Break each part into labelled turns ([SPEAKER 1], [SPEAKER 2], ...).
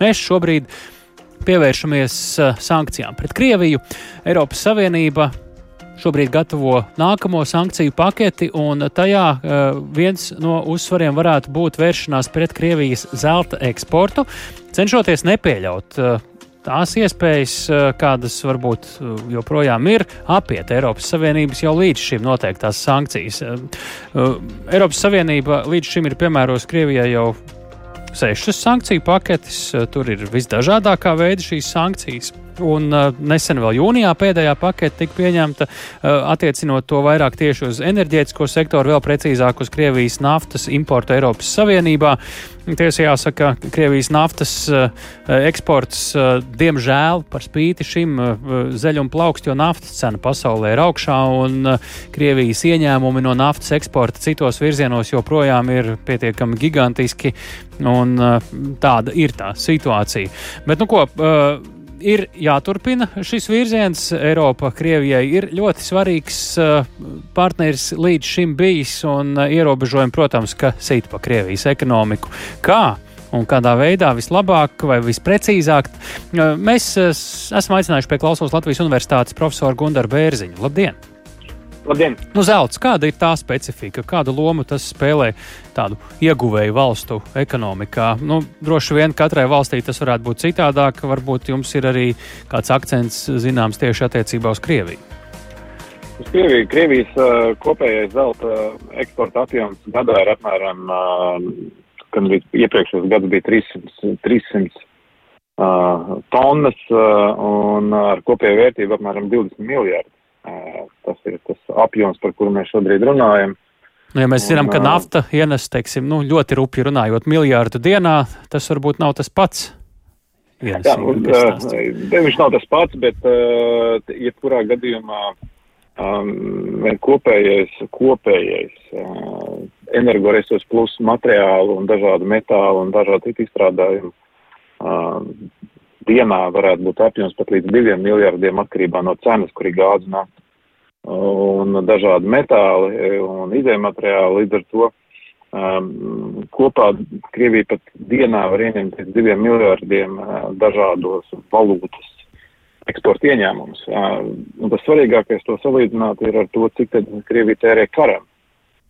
[SPEAKER 1] Mēs šobrīd pievēršamies sankcijām pret Krieviju. Eiropas Savienība šobrīd gatavo nākamo sankciju paketi, un tajā uh, viens no uzsvariem varētu būt vēršanās pret Krievijas zelta eksportu, cenšoties nepieļaut uh, tās iespējas, kādas varbūt joprojām ir, apiet Eiropas Savienības jau līdz šim noteiktās sankcijas. Eiropas Savienība līdz šim ir piemērojusi Krievijai jau sešas sankciju paketes, tur ir visdažādākā veida šīs sankcijas. Un uh, nesen vēl jūnijā pēdējā pakete tika pieņemta, uh, attiecinot to vairāk tieši uz enerģētisko sektoru, vēl precīzāk uz Krievijas naftas importu Eiropas Savienībā. Tiesa jāsaka, Krievijas naftas uh, eksports, diemžēl, par spīti šim zeļu un plaukstu, jo naftas cena pasaulē ir augšā, un Krievijas ieņēmumi no naftas eksporta citos virzienos joprojām ir pietiekami gigantiski, un tāda ir tā situācija. Bet, nu ko, ir jāturpina šis virziens. Eiropa Krievijai ir ļoti svarīgs uh, partneris līdz šim bijis, un uh, ierobežojumi, protams, ka sīt pa Krievijas ekonomiku. Kā? Un kādā veidā vislabāk vai visprecīzāk uh, mēs esam aicinājuši pie Klausās Latvijas Universitātes profesoru Gundaru Bērziņu. Labdien!
[SPEAKER 2] Labdien!
[SPEAKER 1] Nu, zelts, kāda ir tā specifika, kādu lomu tas spēlē tādu ieguvēju valstu ekonomikā? Nu, droši vien katrai valstī tas varētu būt citādāk, varbūt jums ir arī kāds akcents zināms tieši attiecībā uz Krieviju.
[SPEAKER 2] Uz Krieviju, Krievijas uh, kopējais zelta eksporta apjoms gadā ir apmēram, uh, kad iepriekšējos gados bija 300, 300 uh, tonnas uh, un ar kopēju vērtību apmēram 20 miljardi. Tas ir tas apjoms, par kuru mēs šobrīd runājam.
[SPEAKER 1] Nu, ja mēs zinām, ka nafta ienes, teiksim, nu, ļoti rupji runājot, miljārdu dienā, tas varbūt nav tas pats.
[SPEAKER 2] Ienes, Jā, un, viņš nav tas pats, bet jebkurā gadījumā um, kopējais, kopējais uh, energoresursu plus materiālu un dažādu metālu un dažādu citu izstrādājumu uh, dienā varētu būt apjoms pat līdz diviem miljardiem atkarībā no cenas, kur ir gāze nafta un dažādi metāli un izējumateriāli. Līdz ar to um, kopā Krievija pat dienā var ieņemt līdz diviem miljardiem uh, dažādos valūtas eksporta ieņēmumus. Uh, un tas svarīgākais to salīdzināt ir ar to, cik tad Krievija tērē karam.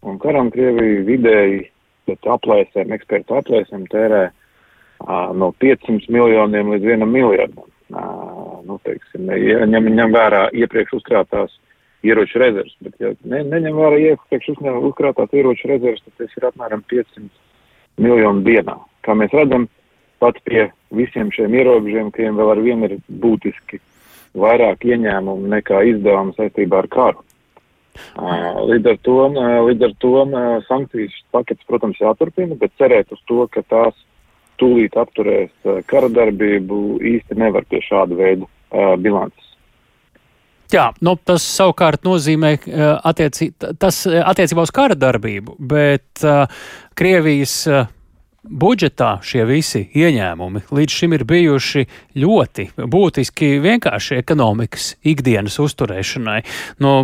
[SPEAKER 2] Un karam Krievija vidēji pēc aplēsēm, ekspertu aplēsēm tērē uh, no 500 miljoniem līdz 1 miljardam. Uh, nu, teiksim, ņem, ņem vērā iepriekš uzkrātās ieroču rezerves. Bet, ja ne, neņem vērā iepriekš uzkrātās ieroču rezerves, tad tas ir apmēram 500 miljonu dienā. Kā mēs redzam, pat pie visiem šiem ierobežiem, kuriem vēl ar vienu ir būtiski vairāk ieņēmumu nekā izdevumu saistībā ar karu. Līdz ar to, līdz ar to sankcijas pakets, protams, jāturpina, bet cerēt uz to, ka tās tūlīt apturēs kara darbību īsti nevar pie šāda veida bilances.
[SPEAKER 1] Jā, nu, tas savukārt nozīmē eh, attieci, tas eh, attiecībā uz kara darbību, bet uh, Krievijas uh, budžetā šie visi ieņēmumi līdz šim ir bijuši ļoti būtiski vienkārši ekonomikas ikdienas uzturēšanai. Nu,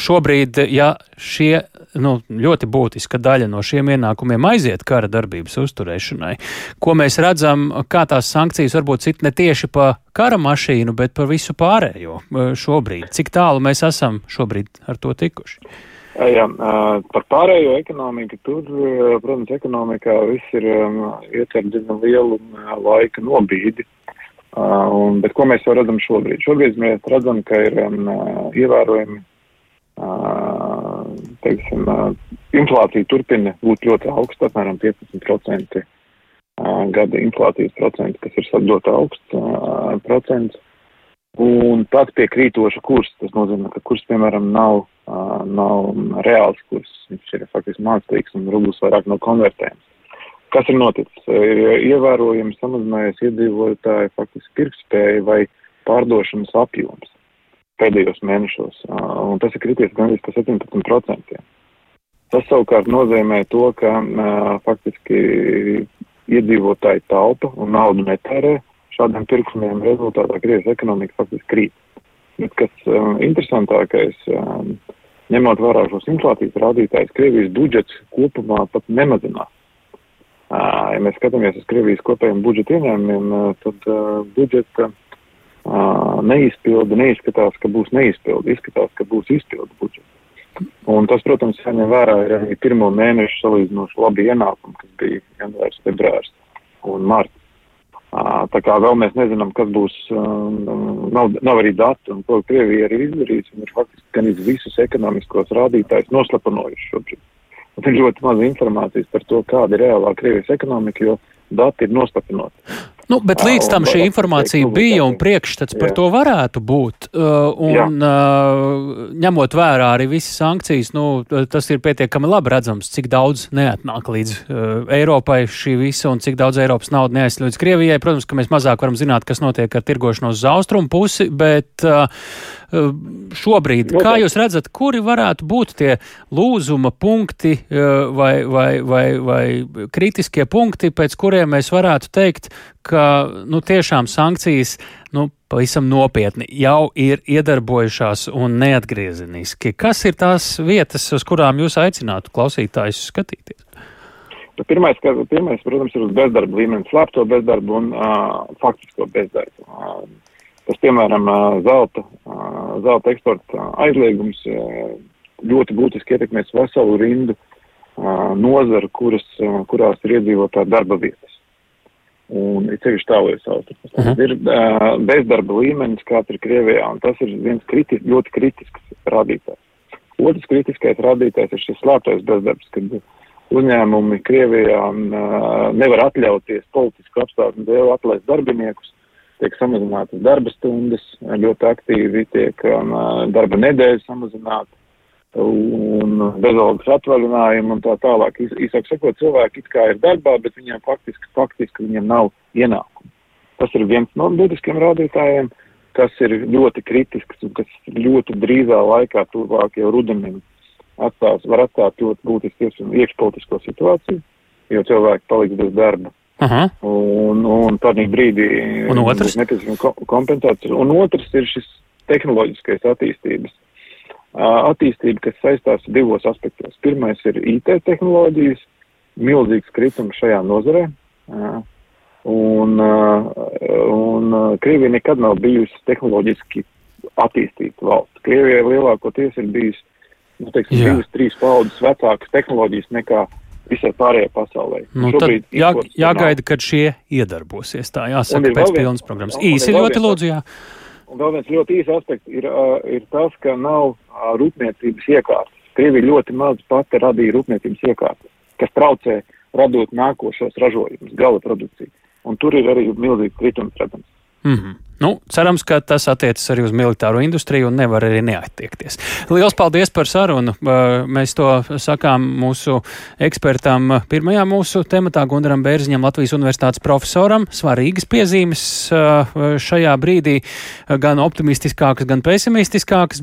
[SPEAKER 1] šobrīd, ja šie nu, ļoti būtiska daļa no šiem ienākumiem aiziet kara darbības uzturēšanai, ko mēs redzam, kā tās sankcijas varbūt cit ne tieši pa kara mašīnu, bet par visu pārējo šobrīd. Cik tālu mēs esam šobrīd ar to tikuši?
[SPEAKER 2] Jā, par pārējo ekonomiku tur, protams, ekonomikā viss ir ietver diezgan lielu laika nobīdi. Un, bet ko mēs jau redzam šobrīd? Šobrīd mēs redzam, ka ir um, ievērojami, uh, teiksim, inflācija turpina būt ļoti augsta, apmēram 15% uh, gada inflācijas procents, kas ir ļoti augsts procents. Un pat pie krītoša kursa, tas nozīmē, ka kurs, piemēram, nav nav reāls kurs. Viņš ir faktiski mākslīgs un rublis vairāk nav konvertējams. Kas ir noticis? Ir ievērojami samazinājies iedzīvotāju faktiski pirktspēja vai pārdošanas apjoms pēdējos mēnešos, un tas ir krities gandrīz par 17%. Tas savukārt nozīmē to, ka faktiski iedzīvotāji taupa un naudu netērē šādiem pirksumiem rezultātā Krievijas ekonomika faktiski krīt. Bet kas um, interesantākais, um, ņemot vērā šos inflācijas rādītājus, Krievijas budžets kopumā pat nemazinās. Ja mēs skatāmies uz Krievijas kopējiem budžeta ieņēmumiem, tad budžeta neizpilda neizskatās, ka būs neizpilda, izskatās, ka būs izpilda budžeta. Un tas, protams, jāņem vērā ir arī pirmo mēnešu salīdzinoši labi ienākumi, kas bija janvārs, februārs un marts. Tā kā vēl mēs nezinām, kas būs, nav, nav arī dati, un to Krievija arī izdarījusi, un ir faktiski gan visus ekonomiskos rādītājus noslapanojuši šobrīd. Un ir ļoti maz informācijas par to, kāda ir reālā Krievijas ekonomika, jo dati ir noslapinoti.
[SPEAKER 1] Nu, bet līdz tam šī informācija bija un priekšstats par to varētu būt. Uh, un uh, ņemot vērā arī visas sankcijas, nu, tas ir pietiekami labi redzams, cik daudz neatnāk līdz uh, Eiropai šī visa un cik daudz Eiropas naudas neaizsļ līdz Krievijai. Protams, ka mēs mazāk varam zināt, kas notiek ar tirgošanos uz austrumu pusi, bet šobrīd, kā jūs redzat, kuri varētu būt tie lūzuma punkti vai, vai, vai, vai kritiskie punkti, pēc kuriem mēs varētu teikt, ka nu, tiešām sankcijas nu, pavisam nopietni jau ir iedarbojušās un neatgriezeniski. Kas ir tās vietas, uz kurām jūs aicinātu klausītājus skatīties?
[SPEAKER 2] Nu, pirmais, ka, pirmais, protams, ir uz bezdarba līmeni, slēpto bezdarbu un uh, faktisko bezdarbu. Uh, tas, piemēram, uh, zelta, uh, zelta eksporta aizliegums uh, ļoti būtiski ietekmēs veselu rindu uh, nozaru, kuras, uh, kurās ir iedzīvotāji darba vietas un ir ceļš tālākais austrumos. Uh -huh. Ir uh, bezdarba līmenis, kāds ir Krievijā, un tas ir viens kritis, ļoti kritisks rādītājs. Otrs kritiskais rādītājs ir šis slēptais bezdarbs, kad uzņēmumi Krievijā uh, nevar atļauties politisku apstākļu dēļ atlaist darbiniekus, tiek samazinātas darba stundas, ļoti aktīvi tiek uh, darba nedēļas samazināta un bezalgas atvaļinājumu un tā tālāk. Īsāk sakot, cilvēki it kā ir darbā, bet viņiem faktiski, faktiski viņiem nav ienākumu. Tas ir viens no būtiskiem rādītājiem, kas ir ļoti kritisks un kas ļoti drīzā laikā, tuvāk jau rudenim, atstās, var atstāt ļoti būtisku iekšpolitisko situāciju, jo cilvēki paliks bez darba. Aha. Un, un tādā brīdī
[SPEAKER 1] otrs?
[SPEAKER 2] nepieciešama kompensācija. Un otrs ir šis tehnoloģiskais attīstības attīstība, kas saistās divos aspektos. Pirmais ir IT tehnoloģijas, milzīgs kritums šajā nozarē. Un, un Krievija nekad nav bijusi tehnoloģiski attīstīta valsts. Krievijai lielākoties ir bijis, nu, teiksim, divas, trīs paudzes vecākas tehnoloģijas nekā visai pārējai pasaulē.
[SPEAKER 1] Nu, Šobrīd jā, jāgaida, kad šie iedarbosies. Tā jāsaka pēc pilnas programmas. Īsi ļoti lūdzu, jā.
[SPEAKER 2] Un vēl viens ļoti īsts aspekts ir, ir tas, ka nav rūpniecības iekārtas. Krievija ļoti maz pati radīja rūpniecības iekārtas, kas traucē radot nākošos ražojumus, gala produkciju. Un tur ir arī milzīgs kritums redzams.
[SPEAKER 1] Mm -hmm. Nu, cerams, ka tas attiecas arī uz militāro industriju un nevar arī neattiekties. Lielas paldies par sarunu. Mēs to sakām mūsu ekspertam pirmajā mūsu tematā Gundaram Bērziņam, Latvijas universitātes profesoram. Svarīgas piezīmes šajā brīdī, gan optimistiskākas, gan pesimistiskākas.